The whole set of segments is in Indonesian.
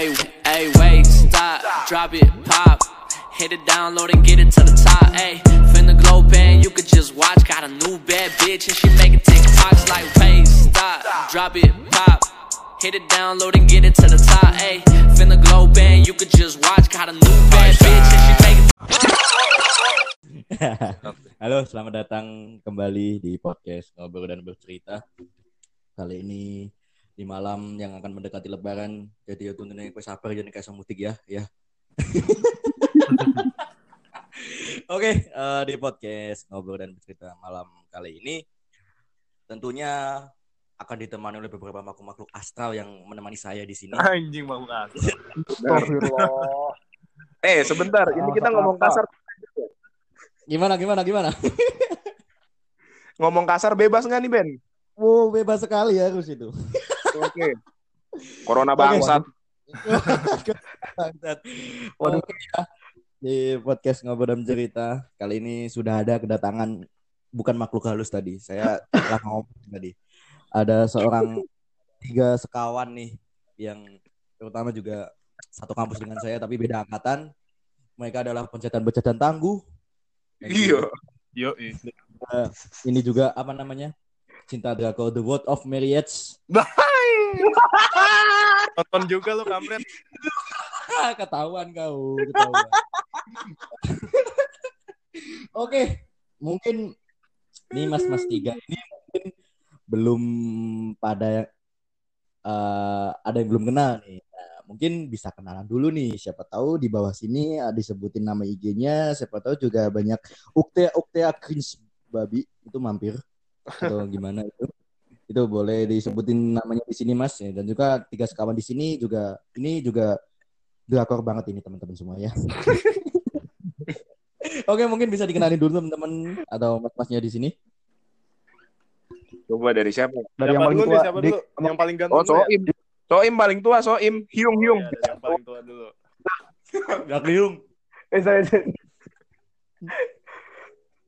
Hey, hey, wait, stop, drop it, pop. Hit it, download and get it to the top. Hey, finna glow band, you could just watch. Got a new bad bitch and she making TikToks like, wait, stop, drop it, pop. Hit it, download and get it to the top. Hey, finna glow band, you could just watch. Got a new bad bitch and she making Halo, selamat datang kembali di podcast Ngobrol dan Bercerita. Kali ini di malam yang akan mendekati lebaran. Jadi ya tuntunin kue sabar jadi kayak mudik ya, ya. Oke, eh, di podcast Ngobrol dan Bercerita malam kali ini tentunya akan ditemani oleh beberapa makhluk-makhluk astral yang menemani saya di sini. Anjing mau ngasih. Astagfirullah. Eh, sebentar. Ini kita ngomong kasar. Gimana gimana gimana? Ngomong kasar bebas nggak nih, Ben? Wow, bebas sekali ya harus itu. Oke. Corona bangsat. Bangsat. Oke ya. Di podcast ngobrol dan cerita kali ini sudah ada kedatangan bukan makhluk halus tadi. Saya telah ngomong tadi. Ada seorang tiga sekawan nih yang terutama juga satu kampus dengan saya tapi beda angkatan. Mereka adalah pencetan-pencetan tangguh. Dan Iya. Yo, juga, ini juga apa namanya? Cinta Draco The World of Marriage. Nonton juga lu kampret. Ah, ketahuan kau, ketahuan. Oke, mungkin nih mas-mas tiga ini mungkin belum pada eh, ada yang belum kenal nih. Nah, mungkin bisa kenalan dulu nih. Siapa tahu di bawah sini ah, disebutin nama IG-nya. Siapa tahu juga banyak Uktea Uktea Cringe babi itu mampir atau gimana itu. Itu boleh disebutin namanya di sini Mas ya. dan juga tiga sekawan di sini juga ini juga drakor banget ini teman-teman semua ya. Oke, mungkin bisa dikenalin dulu teman-teman atau mas-masnya di sini. Coba dari siapa? Siapa dari yang paling dulu tua siapa dulu? Yang paling ganteng Oh, ya? Soim. Soim paling tua, Soim. Hyung, Hyung. Iya, dari yang paling tua dulu. Gak keliung. eh saya-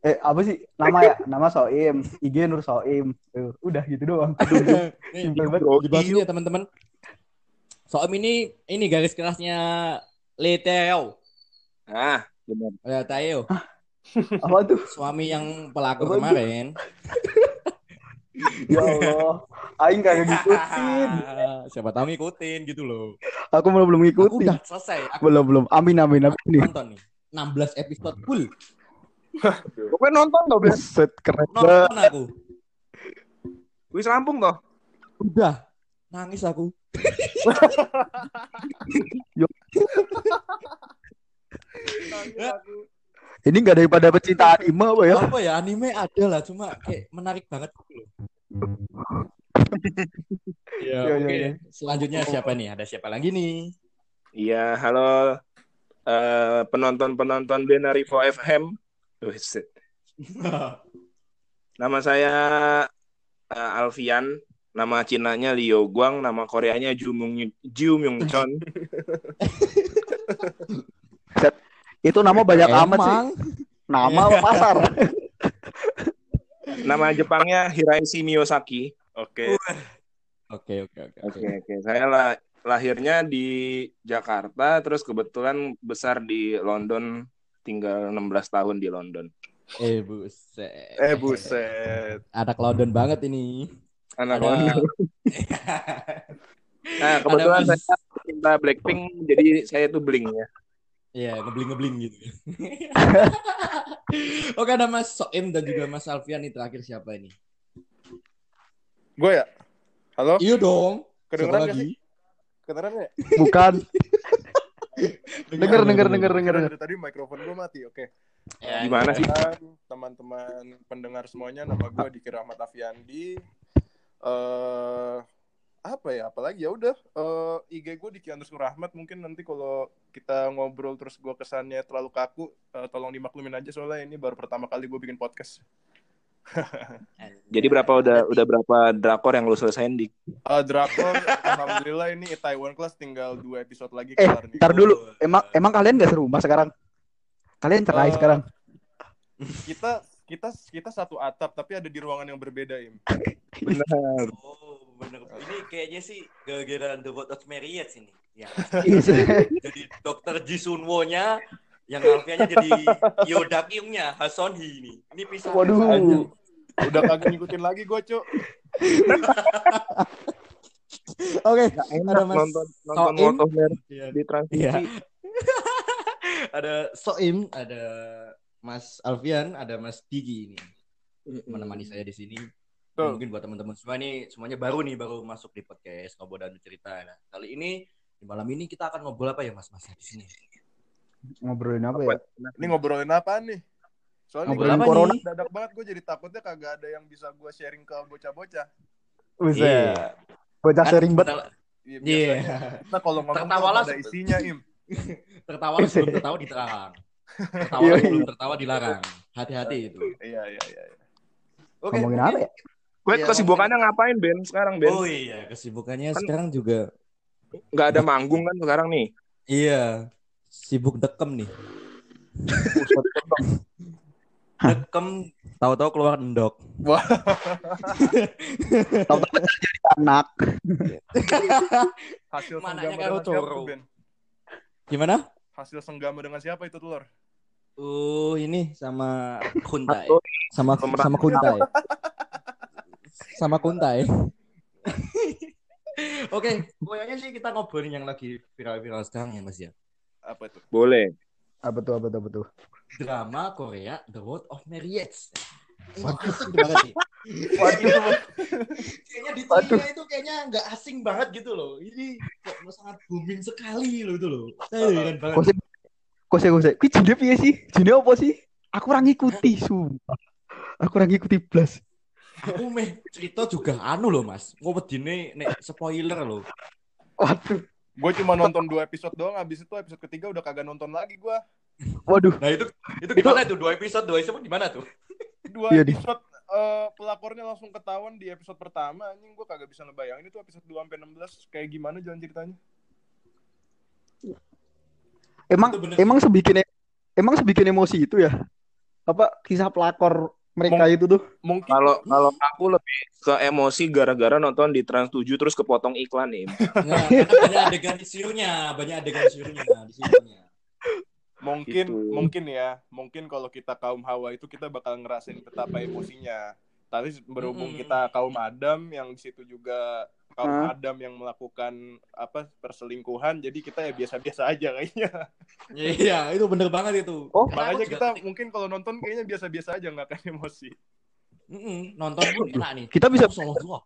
eh apa sih nama ya nama Soim IG Nur Soim Tuh, udah gitu doang Simpel banget. di bawah sini ya teman-teman. Soal ini ini garis kerasnya Leteo. Ah, benar. Ya, Tayo. apa tuh Suami yang pelakor Apa kemarin. ya Allah Aing kagak ngikutin Siapa tahu ngikutin gitu loh. aku belum belum Aku ngikutin udah selesai. Aku belum belum amin amin amin nih nonton nih. 16 episode full. Pokoknya nonton toh, Ben. Buset keren Nonton aku. Wis rampung toh. Udah. Nangis aku. ini nggak daripada pecinta anime apa ya Apa ya anime ada lah cuma kayak menarik banget gitu loh. Ya, Iya, oke. iya, iya. Selanjutnya siapa nih? Ada siapa lagi nih? Iya, halo eh, penonton-penonton Benarivo FM. Wis. Nama saya eh, Alfian. Nama Cinanya Liu Guang, nama Koreanya Ju Myung Ju Myung Chon. itu nama banyak amat sih nama apa pasar nama Jepangnya Hiraishi Miyosaki. Oke. Oke, oke, oke. Oke, oke. Saya lah, lahirnya di Jakarta, terus kebetulan besar di London, tinggal 16 tahun di London. Eh, buset. Eh buset. Ada London banget ini. Anak Ada London. Nah, kebetulan Ada saya cinta Blackpink, jadi saya tuh bling ya. Iya, ngebling-ngebling gitu. Oke, ada Mas Soim dan juga Mas Alfian nih terakhir siapa ini? Gue ya? Halo? Iya dong. Kedengeran gak lagi? sih? Kedengeran gak? bukan denger denger denger denger Dari tadi mikrofon gue mati, oke. Ya, Gimana sih? Dan teman-teman pendengar semuanya, nama gue Diki Rahmat Afiandi. Eh apa ya? Apalagi ya udah eh, IG gue Diki underscore Rahmat. Mungkin nanti kalau kita ngobrol terus gue kesannya terlalu kaku, eh, tolong dimaklumin aja soalnya ini baru pertama kali gue bikin podcast. Jadi berapa udah udah berapa drakor yang lu selesain di? Eh Drakor, alhamdulillah ini Taiwan Class tinggal dua episode lagi eh kelar nih. ntar dulu emang emang kalian gak serumah sekarang kalian cerai Eh, sekarang Kita kita kita satu atap tapi ada di ruangan yang berbeda, Im. Benar. Oh, bener. Ini kayaknya sih gara-gara The World of Marriott ini. Ya, Iya. jadi dokter Ji Sunwo-nya, yang Alfianya jadi Yoda Kyung-nya, Hason Hee ini. Ini pisah. Waduh. Udah kagak ngikutin lagi gue, Cuk. Oke, Enak ada Mas nonton nonton Soim. Marriott Iya. di transmisi. Iya. ada Soim, ada Mas Alfian, ada Mas Digi ini menemani saya di sini. Betul. Mungkin buat teman-teman semua ini semuanya baru nih, baru masuk di podcast ngobrol dan bercerita. Nah, kali ini di malam ini kita akan ngobrol apa ya Mas Mas di sini? Ngobrolin apa ya? Ini ngobrolin apaan nih? Soalnya Ngobrolin gua corona. dadak banget gue jadi takutnya kagak ada yang bisa gue sharing ke bocah-bocah. Bisa. Bocah Kan sering banget. Iya, Iya. Kita kalau ngomong tuh Tertawalah ada isinya, Im. Tertawa sebelum tertawa dilarang. Tertawa Iya, sebelum iya. tertawa dilarang. Hati-hati itu. Iya, iya, iya. iya. Oke. Ngomongin apa ya? Gue Iya, kesibukannya ngapain Ben sekarang Ben? Oh iya, kesibukannya Kan- sekarang juga Nggak ada manggung kan sekarang nih. iya, sibuk dekem nih. dekem tahu-tahu keluar endok. Tahu-tahu jadi anak. Hasil Mananya senggama dengan siapa Ben? Gimana? Hasil senggama dengan siapa itu, Telur? Uh, ini sama Kuntai. Sama sama Kuntai. sama Kuntai. Oke, pokoknya sih kita ngobrolin yang lagi viral-viral sekarang ya Mas ya. Apa itu? boleh. Apa tuh, apa tuh, apa tuh? Drama Korea The World of. Ini asing banget sih. kayaknya di Waduh. telinga itu kayaknya nggak asing banget gitu loh. Ini kok sangat booming sekali loh itu loh. Saya heran banget. Sih, kok sih? Kuwi jene piye sih? Jene apa sih? Aku ora ngikuti, sumpah. Aku ora ngikuti blas. Aku meh cerita juga anu loh mas. Ngobedine nek spoiler loh. Waduh. Gue cuma nonton dua episode doang, habis itu episode ketiga udah kagak nonton lagi gue. Waduh. Nah itu itu gimana tuh dua episode dua episode gimana tuh? Dua Iya, episode eh, pelakornya langsung ketahuan di episode pertama. Anjing gue kagak bisa ngebayangin itu episode 2 sampai 16 kayak gimana jalan ceritanya. Emang emang sebikin emang sebikin emosi itu ya? Apa kisah pelakor mereka itu tuh? Mungkin Kalau kalau aku lebih ke emosi gara-gara nonton di Trans 7 terus kepotong iklan nih. Karena banyak adegan siurnya, banyak adegan siurnya di siurnya. mungkin Gitu. mungkin ya mungkin kalau kita kaum hawa itu kita bakal ngerasain betapa emosinya tapi berhubung Mm-mm. kita kaum adam yang di situ juga kaum Hah? adam yang melakukan apa perselingkuhan jadi kita ya biasa-biasa aja kayaknya Iya, itu bener banget itu. Oh, makanya kita juga- mungkin kalau nonton kayaknya biasa-biasa aja nggak akan emosi Mm-mm, nonton pun enak nih. Kita bisa Sumpah.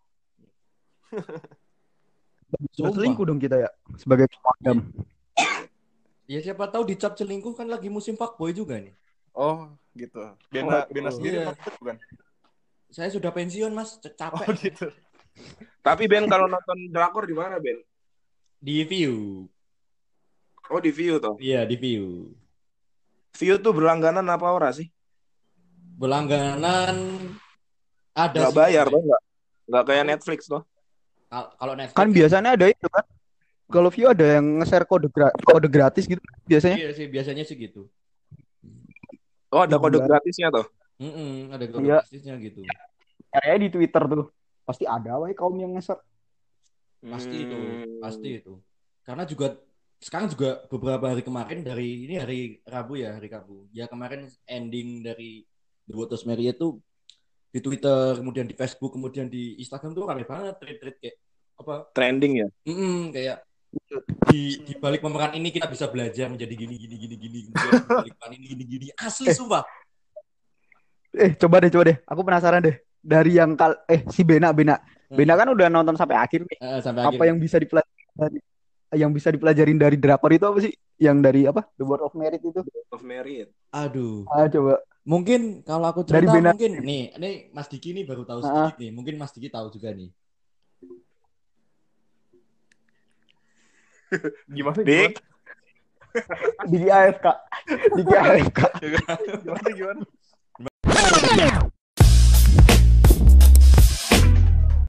selingkuh dong kita ya sebagai pemadam. Ya siapa tahu dicap selingkuh kan lagi musim fuckboy juga nih. oh gitu Bena Oh, Bena sendiri iya. nonton bukan Saya sudah pensiun mas, C- oh capek gitu Tapi Ben kalau nonton drakor di mana Ben? di view. Oh di View toh. Iya di view. View tuh berlangganan apa ora sih? Berlangganan ada sih. bayar toh nggak? Nggak kayak Netflix toh. Kal- Kalau Netflix Kan biasanya ada itu kan. Kalau view ada yang nge-share kode gra- kode gratis gitu biasanya. Iya sih biasanya sih gitu. Oh ada kode Iya. gratisnya toh. Mm-mm, ada Iya. gratisnya gitu. Kayak di Twitter tuh. Pasti ada wae kaum yang nge-share. Pasti itu, Hmm. pasti itu. Karena juga sekarang juga beberapa hari kemarin dari ini hari Rabu ya, hari Rabu. Ya kemarin ending dari The Waters Mary itu di Twitter, kemudian di Facebook, kemudian di Instagram tuh rame banget tweet-tweet kayak apa? Trending ya. Mm-mm, kayak di di balik pemeran ini kita bisa belajar menjadi gini gini gini gini balik pemeran ini gini gini asli sumpah Eh, coba deh, coba deh. Aku penasaran deh. Dari yang kal eh si Bena Bena. Hmm. Bena kan udah nonton sampai akhir nih. Eh, sampai Apa akhir yang bisa dipelajari dari yang bisa dipelajarin dari drakor itu apa sih? Yang dari apa? The World of Merit itu. Of Merit. aduh Ah, coba. mungkin kalau aku Dari cerita Bena- mungkin nih ini Mas Diki nih baru tahu Ah. sedikit nih mungkin Mas Diki tahu juga nih gimana Dik. gimana Di AFK. Di AFK. gimana gimana